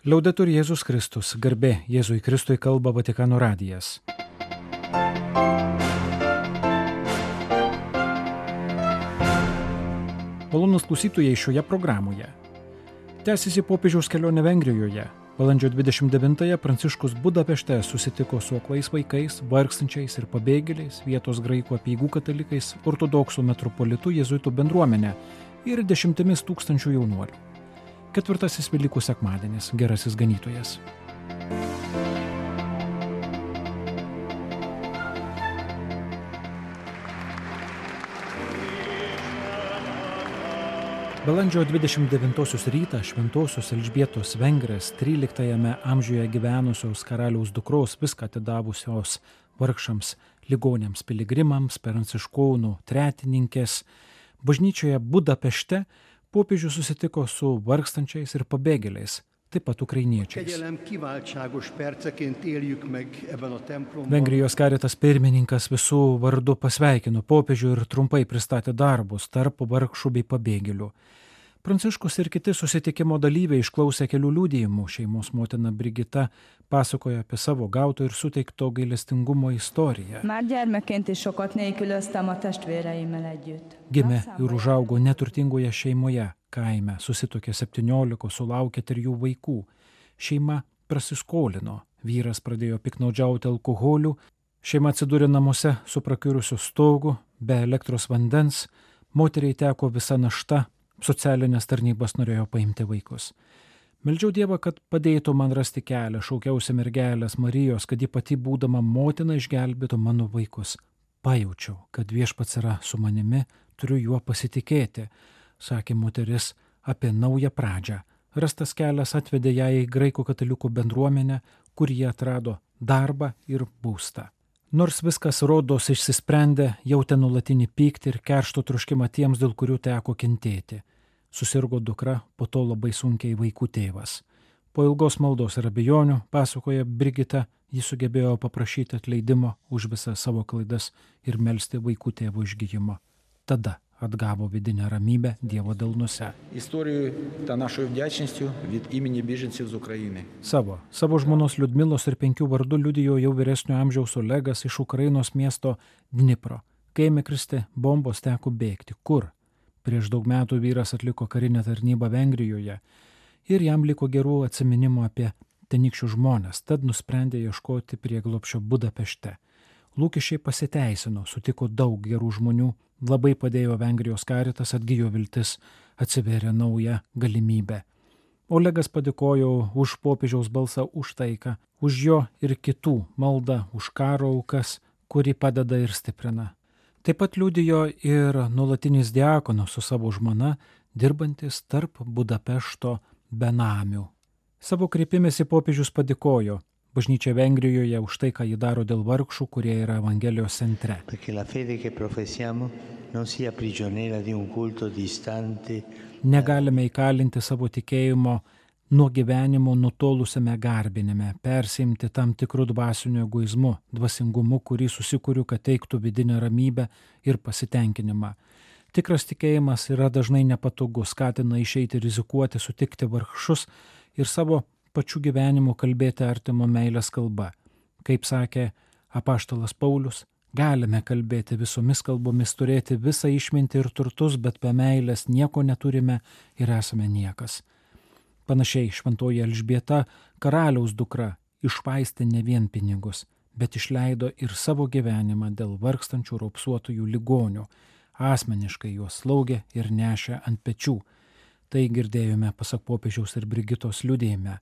Liaudetur Jėzus Kristus, garbė Jėzui Kristui kalba Vatikano radijas. Malonus klausytojai šioje programoje. Tęsiasi popiežiaus kelionė Vengrijoje. Balandžio 29-ąją Pranciškus Budapešte susitiko su aklais vaikais, vargstančiais ir pabėgėliais, vietos graikų apieigų katalikais, ortodoksų metropolitų jėzuitų bendruomenė ir dešimtimis tūkstančių jaunuolių. Ketvirtasis Velykų sekmadienis - Gerasis ganytojas. Balandžio 29 rytą Šventosios Elžbietos Vengrės 13 amžiuje gyvenusios karaliaus dukros viską atidavusios vargšams, ligonėms, piligrimams, pranciškonų, tretininkės, bažnyčioje Budapešte popiežius susitiko su vargstančiais ir pabėgėliais, taip pat ukrainiečiais. Vengrijos karitas pirmininkas visų vardu pasveikino popiežių ir trumpai pristatė darbus tarp vargšų bei pabėgėlių. Pranciškus ir kiti susitikimo dalyviai išklausė kelių liūdėjimų. Šeimos motina Brigita pasakoja apie savo gauto ir suteikto gailestingumo istoriją. Gimė ir užaugo neturtingoje šeimoje, kaime, susitokė 17, sulaukė trijų vaikų. Šeima prasiskolino, vyras pradėjo piknaudžiauti alkoholiu, šeima atsidūrė namuose su prakiurusiu stogu, be elektros vandens, moteriai teko visa našta, socialinės tarnybos norėjo paimti vaikus. Meldžiau Dievą, kad padėtų man rasti kelią, šaukiausi mergelės Marijos, kad ji pati būdama motina išgelbėtų mano vaikus. Pajaučiau, kad viešpats yra su manimi, turiu juo pasitikėti, sakė moteris apie naują pradžią. Rastas kelias atvedė ją į graikų katalikų bendruomenę, kur jie atrado darbą ir būstą. Nors viskas rodos išsisprendė, jautė nulatinį pyktį ir keršto truškimą tiems, dėl kurių teko kentėti. Susirgo dukra, po to labai sunkiai vaikų tėvas. Po ilgos maldos ir abejonių, pasakoja Brigita, jis sugebėjo paprašyti atleidimo už visas savo klaidas ir melstį vaikų tėvo išgyjimo. Tada atgavo vidinę ramybę Dievo delnuose. Savo, savo žmonos Liudmilos ir penkių vardų liudijo jau vyresnio amžiaus Olegas iš Ukrainos miesto Dnipro. Kai ėmė kristi, bombos teko bėgti. Kur? Prieš daug metų vyras atliko karinę tarnybą Vengrijoje ir jam liko gerų atminimų apie tenykščių žmonės, tad nusprendė ieškoti prieglopšio Budapešte. Lūkesčiai pasiteisino, sutiko daug gerų žmonių, labai padėjo Vengrijos karitas, atgyjo viltis, atsiverė nauja galimybė. Olegas padėkojo už popiežiaus balsą už taiką, už jo ir kitų maldą, už karo aukas, kuri padeda ir stiprina. Taip pat liudijo ir nulatinis diakonas su savo žmona, dirbantis tarp Budapešto benamių. Savo kreipimėsi popiežius padėkojo bažnyčia Vengrijoje už tai, ką ji daro dėl vargšų, kurie yra Evangelijos centre. Negalime įkalinti savo tikėjimo nuo gyvenimo nutolusiame garbinime, persimti tam tikrų dvasinių egoizmų, dvasingumu, kurį susikūriu, kad teiktų vidinę ramybę ir pasitenkinimą. Tikras tikėjimas yra dažnai nepatogus, skatina išeiti rizikuoti, sutikti vargšus ir savo pačių gyvenimu kalbėti artimo meilės kalba. Kaip sakė apaštalas Paulius, galime kalbėti visomis kalbomis, turėti visą išmintį ir turtus, bet be meilės nieko neturime ir esame niekas. Panašiai šventoji Elžbieta, karaliaus dukra, išvaistė ne vien pinigus, bet išleido ir savo gyvenimą dėl vargstančių raupsuotųjų ligonių, asmeniškai juos slaugė ir nešė ant pečių. Tai girdėjome pasak popiežiaus ir Brigitos liudėjime.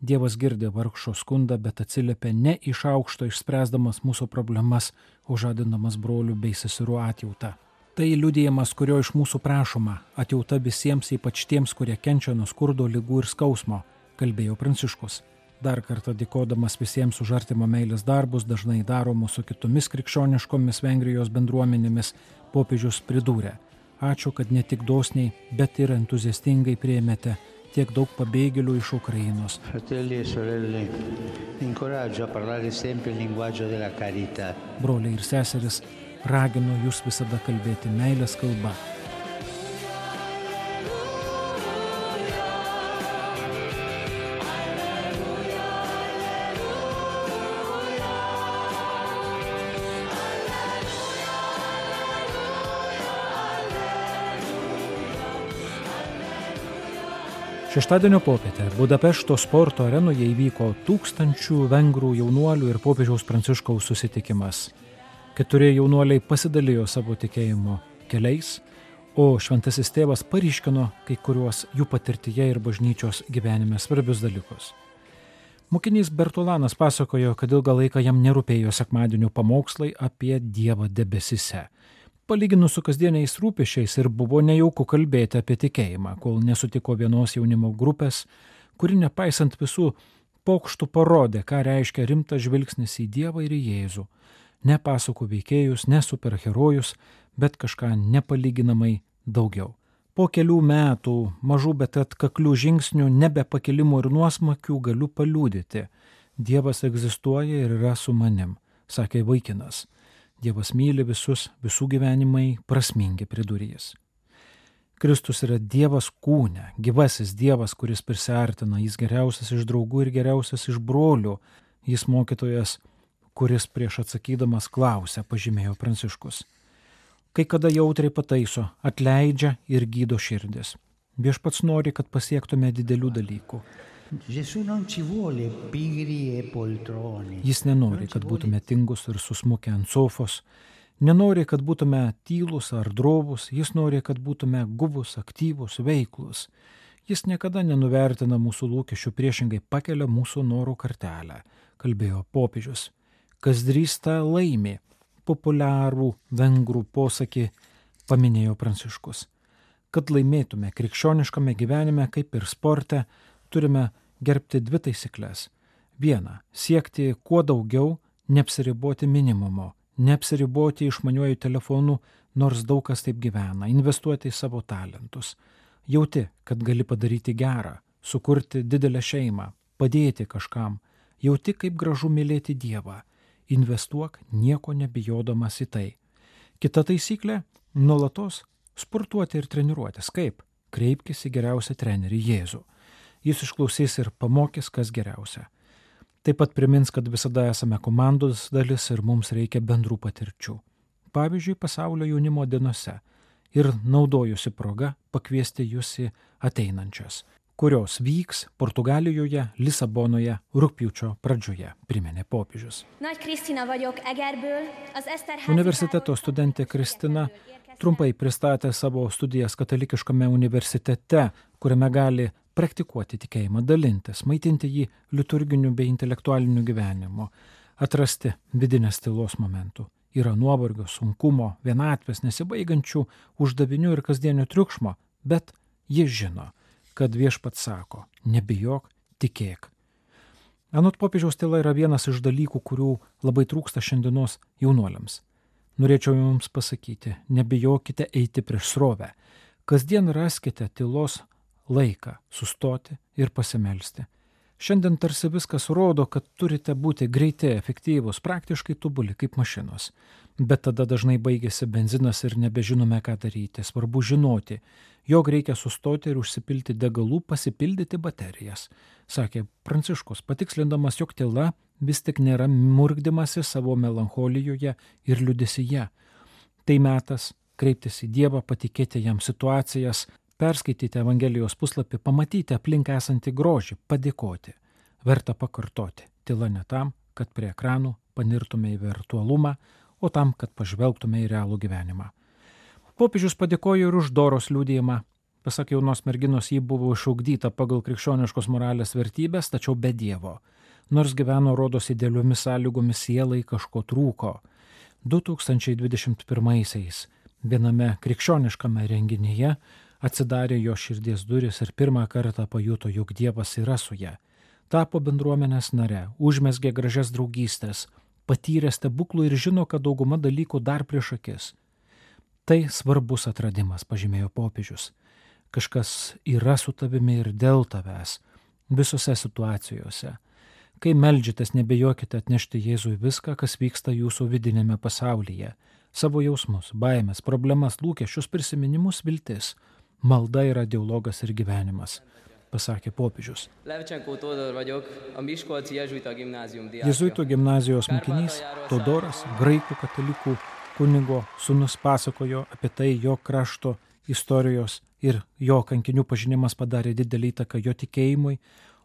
Dievas girdė vargšo skundą, bet atsiliepia ne iš aukšto išspręsdamas mūsų problemas, o žadinamas brolių bei seserų atjautą. Tai liudėjimas, kurio iš mūsų prašoma - atjauta visiems, ypač tiems, kurie kenčia nuo skurdo, lygų ir skausmo, kalbėjo Pranciškus. Dar kartą dėkodamas visiems už artimo meilės darbus, dažnai daromus su kitomis krikščioniškomis Vengrijos bendruomenėmis, popiežius pridūrė. Ačiū, kad ne tik dosniai, bet ir entuziastingai prieimėte tiek daug pabėgėlių iš Ukrainos. Broliai ir seseris, raginu jūs visada kalbėti meilės kalba. Šeštadienio popietę Budapešto sporto arenoje įvyko tūkstančių vengrų jaunuolių ir popiežiaus pranciškaus susitikimas. Keturi jaunuoliai pasidalijo savo tikėjimo keliais, o šventasis tėvas paryškino kai kuriuos jų patirtyje ir bažnyčios gyvenime svarbius dalykus. Mokinys Bertulanas pasakojo, kad ilgą laiką jam nerūpėjo sekmadienio pamokslai apie Dievą debesise palyginus su kasdieniais rūpešiais ir buvo nejauku kalbėti apie tikėjimą, kol nesutiko vienos jaunimo grupės, kuri nepaisant visų pokštų parodė, ką reiškia rimtas žvilgsnis į Dievą ir į Jėzų. Ne pasakų veikėjus, ne superherojus, bet kažką nepalyginamai daugiau. Po kelių metų mažų bet atkaklių žingsnių, nebe pakilimų ir nuosmakių galiu paliūdyti. Dievas egzistuoja ir yra su manim, sakė vaikinas. Dievas myli visus, visų gyvenimai prasmingi pridurys. Kristus yra Dievas kūne, gyvasis Dievas, kuris prisartina, jis geriausias iš draugų ir geriausias iš brolių, jis mokytojas, kuris prieš atsakydamas klausia, pažymėjo Pranciškus. Kai kada jautriai pataiso, atleidžia ir gydo širdis. Viešpats nori, kad pasiektume didelių dalykų. Jis nenori, kad būtume tingus ir susmukę ant sofos, nenori, kad būtume tylus ar drovus, jis nori, kad būtume guvus, aktyvus, veiklus. Jis niekada nenuvertina mūsų lūkesčių, priešingai pakelia mūsų norų kartelę, kalbėjo popiežius. Kas drįsta laimi, populiarų vengrų posakį paminėjo pranciškus. Kad laimėtume krikščioniškame gyvenime, kaip ir sporte, turime gerbti dvi taisyklės. Viena - siekti kuo daugiau, neapsiriboti minimumo, neapsiriboti išmaniuoju telefonu, nors daug kas taip gyvena, investuoti į savo talentus. Jauti, kad gali padaryti gerą, sukurti didelę šeimą, padėti kažkam, jauti, kaip gražu mylėti Dievą, investuok nieko nebijodamas į tai. Kita taisyklė - nuolatos sportuoti ir treniruotis. Kaip? Kreipkis į geriausią trenerį Jėzų jis išklausys ir pamokys, kas geriausia. Taip pat primins, kad visada esame komandos dalis ir mums reikia bendrų patirčių. Pavyzdžiui, pasaulio jaunimo dienose. Ir naudojusi progą pakviesti jūs į ateinančias, kurios vyks Portugalijoje, Lisabonoje rūpjūčio pradžioje, priminė popiežius. Universiteto studentė Kristina trumpai pristatė savo studijas katalikiškame universitete, kuriame gali praktikuoti tikėjimą, dalintis, maitinti jį liturginiu bei intelektualiniu gyvenimu, atrasti vidinės tylos momentų. Yra nuovargio, sunkumo, vienatvės, nesibaigiančių uždavinių ir kasdienio triukšmo, bet jis žino, kad viešpat sako, nebijok, tikėk. Anot popiežiaus tyla yra vienas iš dalykų, kurių labai trūksta šiandienos jaunuoliams. Norėčiau jums pasakyti, nebijokite eiti prieš srovę. Kasdien raskite tylos laiką sustoti ir pasimelsti. Šiandien tarsi viskas rodo, kad turite būti greiti, efektyvūs, praktiškai tobuli kaip mašinos. Bet tada dažnai baigėsi benzinas ir nebežinome, ką daryti. Svarbu žinoti, jog reikia sustoti ir užsipilti degalų, pasipildyti baterijas, sakė Pranciškus, patikslindamas, jog tyla vis tik nėra murgdimasi savo melancholijoje ir liudisyje. Tai metas kreiptis į Dievą, patikėti jam situacijas, perskaityti Evangelijos puslapį, pamatyti aplink esantį grožį, padėkoti. Verta pakartoti. Tila ne tam, kad prie ekranų panirtume į virtualumą, o tam, kad pažvelgtume į realų gyvenimą. Popiežius padėkojo ir už Doros liūdėjimą. Pasak jaunos merginos, ji buvo išaugdyta pagal krikščioniškos moralės vertybės, tačiau be Dievo. Nors gyveno rodos idealiomis sąlygomis sielai kažko trūko. 2021-aisiais viename krikščioniškame renginyje Atsidarė jo širdies duris ir pirmą kartą pajuto, jog Dievas yra su ją. Tapo bendruomenės nare, užmesgė gražias draugystės, patyrė stebuklų ir žino, kad dauguma dalykų dar prieš akis. Tai svarbus atradimas, pažymėjo popiežius. Kažkas yra su tavimi ir dėl tavęs, visose situacijose. Kai melžiatės, nebejokite atnešti Jėzui viską, kas vyksta jūsų vidinėme pasaulyje - savo jausmus, baimės, problemas, lūkesčius, prisiminimus, viltis Malda yra dialogas ir gyvenimas, pasakė popiežius. Jėzuitų gimnazijos mokinys Todoras, graikų katalikų kunigo sunus pasakojo apie tai jo krašto istorijos ir jo kankinių pažinimas padarė didelį įtaką jo tikėjimui,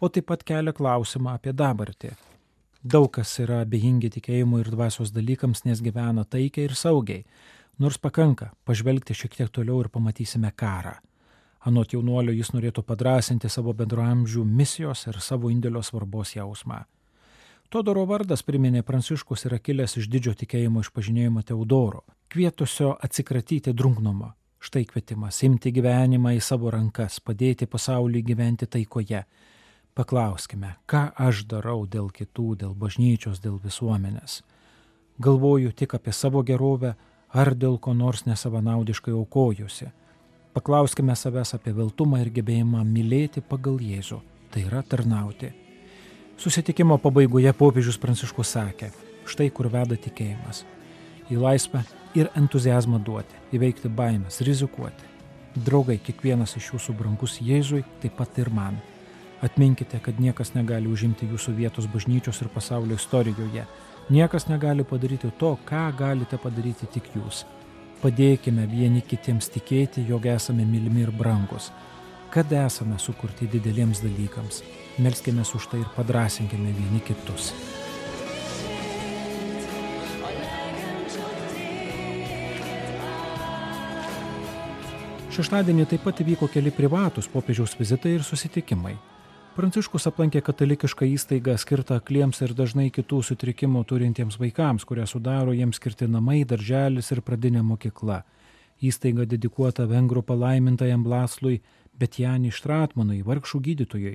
o taip pat kelia klausimą apie dabartį. Daug kas yra abejingi tikėjimui ir dvasios dalykams, nes gyvena taikiai ir saugiai, nors pakanka pažvelgti šiek tiek toliau ir pamatysime karą. Anot jaunuolio jis norėtų padrasinti savo bendraamžių misijos ir savo indėlio svarbos jausmą. Todoro vardas, priminė Pranciškus, yra kilęs iš didžio tikėjimo išpažinėjimo Teodoro, kvietusio atsikratyti drungnumo. Štai kvietimas - imti gyvenimą į savo rankas, padėti pasauliui gyventi taikoje. Paklauskime, ką aš darau dėl kitų, dėl bažnyčios, dėl visuomenės. Galvoju tik apie savo gerovę ar dėl ko nors nesavanaudiškai aukojusi. Paklauskime savęs apie viltumą ir gebėjimą mylėti pagal Jėzų, tai yra tarnauti. Susitikimo pabaigoje popiežius Pranciškus sakė, štai kur veda tikėjimas. Į laisvę ir entuzijazmą duoti, įveikti baimės, rizikuoti. Draugai, kiekvienas iš jūsų brangus Jėzui, taip pat ir man. Atminkite, kad niekas negali užimti jūsų vietos bažnyčios ir pasaulio istorijoje. Niekas negali padaryti to, ką galite padaryti tik jūs. Padėkime vieni kitiems tikėti, jog esame mylimi ir brangus, kad esame sukurti dideliems dalykams. Melskime už tai ir padrasinkime vieni kitus. Šeštadienį taip pat įvyko keli privatus popiežiaus vizitai ir susitikimai. Pranciškus aplankė katalikišką įstaigą skirtą akliems ir dažnai kitų sutrikimų turintiems vaikams, kurią sudaro jiems skirti namai, darželis ir pradinė mokykla. Įstaiga dedikuota vengrų palaimintajam Blaslui, bet Janį Štratmanui, vargšų gydytojui.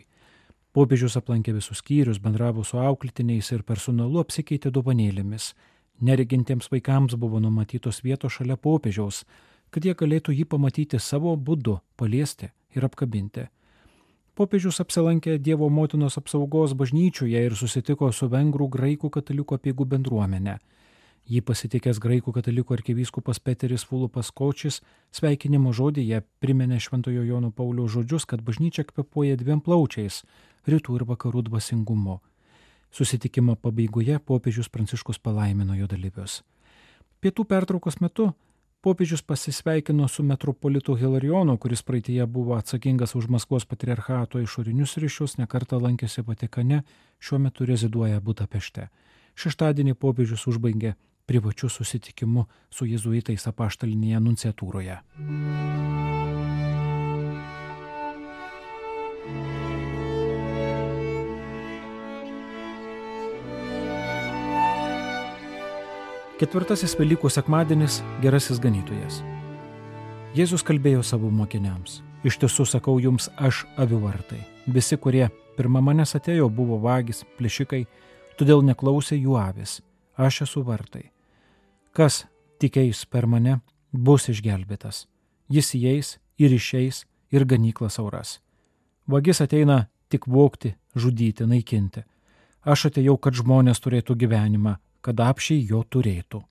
Popiežius aplankė visus skyrius, bendravo su auklitiniais ir personalu apsikeitė dovanėlėmis. Neregintiems vaikams buvo numatytos vietos šalia popiežiaus, kad jie galėtų jį pamatyti savo būdu, paliesti ir apkabinti. Popiežius apsilankė Dievo motinos apsaugos bažnyčioje ir susitiko su vengrų graikų katalikų apieigų bendruomenė. Jį pasitikęs graikų katalikų arkivyskupas Peteris Fulupas Kočis sveikinimo žodėje priminė Šventojo Jono Pauliaus žodžius, kad bažnyčia kvepuoja dviem plaučiais - rytų ir vakarų dvasingumu. Susitikimo pabaigoje popiežius Pranciškus palaimino jo dalyvius. Pietų pertraukos metu popiežius pasisveikino su metropolitu Hilarionu, kuris praeitie buvo atsakingas už Maskvos patriarchato išorinius ryšius, nekartą lankėsi Vatikane, šiuo metu reziduoja Budapešte. Šeštadienį popiežius užbaigė privačiu susitikimu su jezuitais apaštalinėje nunciatūroje. Ketvirtasis Velykų sekmadienis - gerasis ganytojas. Jėzus kalbėjo savo mokiniams. Iš tiesų sakau jums, aš avių vartai. Visi, kurie pirmą manęs atėjo, buvo vagis, plėšikai, todėl neklausė jų avis. Aš esu vartai. Kas tikėjus per mane, bus išgelbėtas. Jis įeis ir išeis ir ganyklas auras. Vagis ateina tik vokti, žudyti, naikinti. Aš atėjau, kad žmonės turėtų gyvenimą kad apšiai jo turėtų.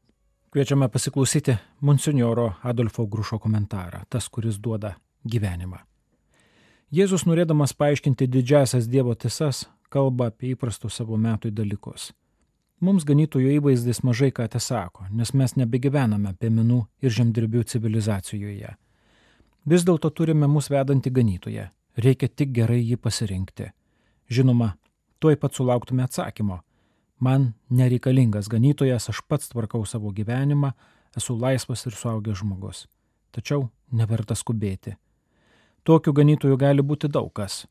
Kviečiame pasiklausyti monsignoro Adolfo Grušo komentarą, tas, kuris duoda gyvenimą. Jėzus, norėdamas paaiškinti didžiasias Dievo tiesas, kalba apie įprastus savo metui dalykus. Mums ganytojo įvaizdis mažai ką te sako, nes mes nebegyvename piemenų ir žemdirbių civilizacijoje. Vis dėlto turime mus vedantį ganytoje, reikia tik gerai jį pasirinkti. Žinoma, tuoj pat sulauktume atsakymo, Man nereikalingas ganytojas, aš pats tvarkau savo gyvenimą, esu laisvas ir suaugęs žmogus. Tačiau neverta skubėti. Tokių ganytojų gali būti daug kas.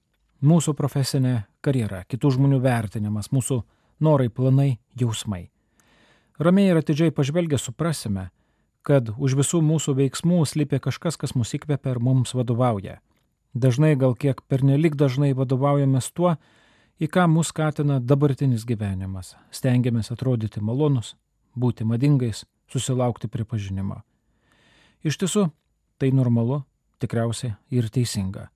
Mūsų profesinė karjera, kitų žmonių vertinimas, mūsų norai, planai, jausmai. Ramiai ir atidžiai pažvelgę suprasime, kad už visų mūsų veiksmų slypia kažkas, kas mus įkvepia ir mums vadovauja. Dažnai gal kiek pernelik dažnai vadovaujamės tuo, į ką mus skatina dabartinis gyvenimas. Stengiamės atrodyti malonus, būti madingais, susilaukti pripažinimo. Iš tiesų, tai normalu, tikriausiai ir teisinga.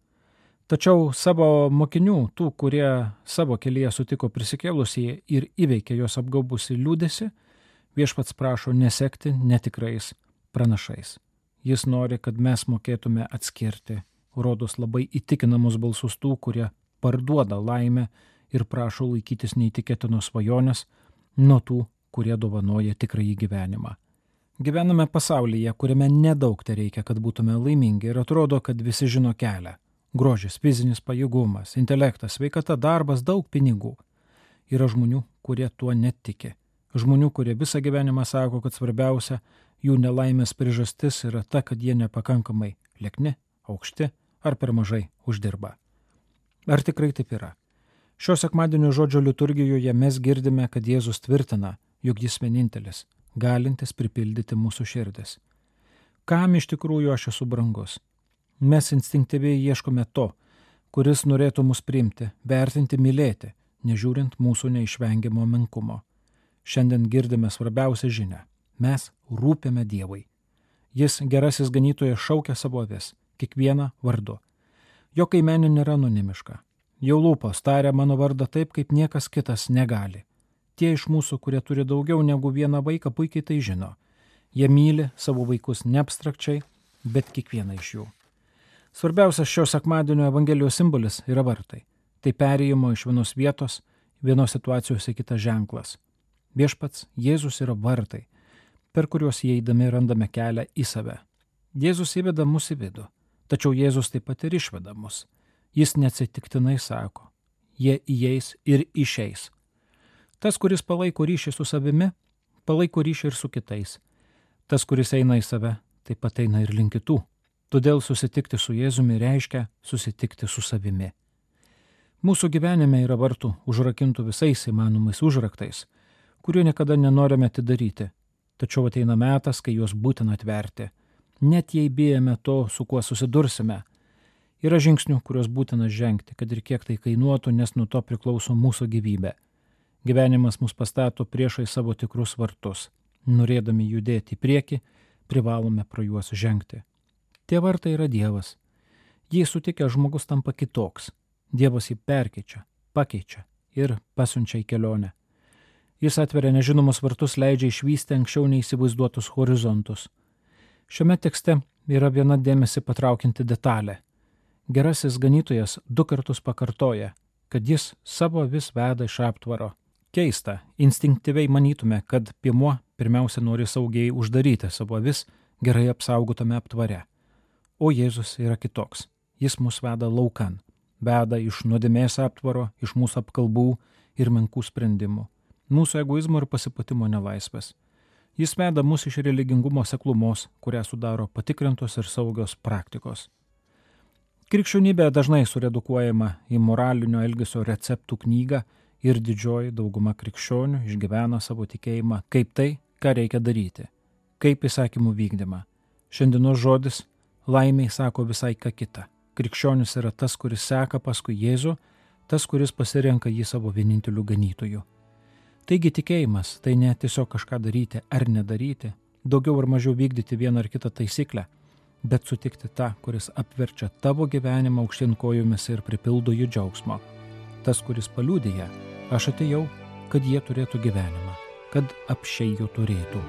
Tačiau savo mokinių, tų, kurie savo kelyje sutiko prisikėlusį ir įveikė jos apgaubusi liūdėsi, viešpats prašo nesekti netikrais pranašais. Jis nori, kad mes mokėtume atskirti, rodos labai įtikinamus balsus tų, kurie parduoda laimę ir prašo laikytis neįtikėtinos svajonės nuo tų, kurie dovanoja tikrąjį gyvenimą. Gyvename pasaulyje, kuriame nedaug tai reikia, kad būtume laimingi ir atrodo, kad visi žino kelią. Grožis, fizinis pajėgumas, intelektas, sveikata, darbas, daug pinigų. Yra žmonių, kurie tuo netiki. Žmonių, kurie visą gyvenimą sako, kad svarbiausia jų nelaimės priežastis yra ta, kad jie nepakankamai liekni, aukšti ar per mažai uždirba. Ar tikrai taip yra? Šio sekmadienio žodžio liturgijoje mes girdime, kad Jėzus tvirtina, jog jis vienintelis, galintis pripildyti mūsų širdis. Kam iš tikrųjų aš esu brangus? Mes instinktyviai ieškome to, kuris norėtų mus priimti, vertinti, mylėti, nežiūrint mūsų neišvengiamo menkumo. Šiandien girdime svarbiausią žinę - mes rūpėme Dievui. Jis gerasis ganytojas šaukia savo avis, kiekvieną vardu. Jo kaimenė nėra anonimiška. Jau lūpos taria mano vardą taip, kaip niekas kitas negali. Tie iš mūsų, kurie turi daugiau negu vieną vaiką, puikiai tai žino. Jie myli savo vaikus ne abstrakčiai, bet kiekvieną iš jų. Svarbiausias šio sekmadienio Evangelijos simbolis yra vartai. Tai perėjimo iš vienos vietos, vienos situacijos į kitą ženklas. Viešpats Jėzus yra vartai, per kuriuos įeidami randame kelią į save. Jėzus įveda mus į vidų Tačiau Jėzus taip pat ir išveda mus. Jis neatsitiktinai sako, jie įeis ir išeis. Tas, kuris palaiko ryšį su savimi, palaiko ryšį ir su kitais. Tas, kuris eina į save, taip pat eina ir link kitų. Todėl susitikti su Jėzumi reiškia susitikti su savimi. Mūsų gyvenime yra vartų užrakintų visais įmanomais užraktais, kurių niekada nenorime atidaryti, tačiau ateina metas, kai juos būtina atverti net jei bijome to, su kuo susidursime. Yra žingsnių, kuriuos būtina žengti, kad ir kiek tai kainuotų, nes nuo to priklauso mūsų gyvybė. Gyvenimas mus pastato priešai savo tikrus vartus. Norėdami judėti į priekį, privalome pro juos žengti. Tie vartai yra Dievas. Jį sutikę žmogus tampa kitoks. Dievas jį perkeičia, pakeičia ir pasiunčia į kelionę. Jis atveria nežinomus vartus, leidžia išvysti anksčiau neįsivaizduotus horizontus. Šiame tekste yra viena dėmesį patraukianti detalė. Gerasis ganytojas du kartus pakartoja, kad jis savo vis veda iš aptvaro. Keista, instinktyviai manytume, kad piemuo pirmiausia nori saugiai uždaryti savo vis gerai apsaugotame aptvare. O Jėzus yra kitoks. Jis mus veda laukan, veda iš nuodėmės aptvaro, iš mūsų apkalbų ir menkų sprendimų, mūsų egoizmo ir pasipatimo nelaisvės. Jis veda mus iš religingumo seklumos, kurią sudaro patikrintos ir saugios praktikos. Krikščionybė dažnai suredukuojama į moralinio elgesio receptų knygą ir didžioji dauguma krikščionių išgyvena savo tikėjimą kaip tai, ką reikia daryti, kaip įsakymų vykdymą. Šiandienos žodis laimiai sako visai ką kitą. Krikščionis yra tas, kuris seka paskui Jėzų, tas, kuris pasirenka jį savo vieninteliu ganytoju. Taigi tikėjimas tai ne tiesiog kažką daryti ar nedaryti, daugiau ar mažiau vykdyti vieną ar kitą taisyklę, bet sutikti tą, kuris apverčia tavo gyvenimą aukštien kojomis ir pripildo jų džiaugsmo. Tas, kuris paliūdėja, aš atėjau, kad jie turėtų gyvenimą, kad apšiai jų turėtų.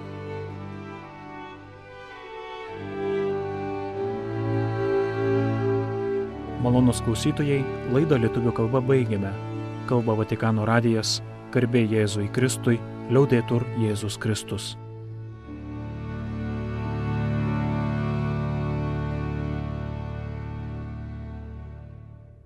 Malonus klausytojai, laidą lietuvių kalba baigėme. Kalba Vatikano radijas Garbė Jėzui Kristui, liaudėtur Jėzus Kristus.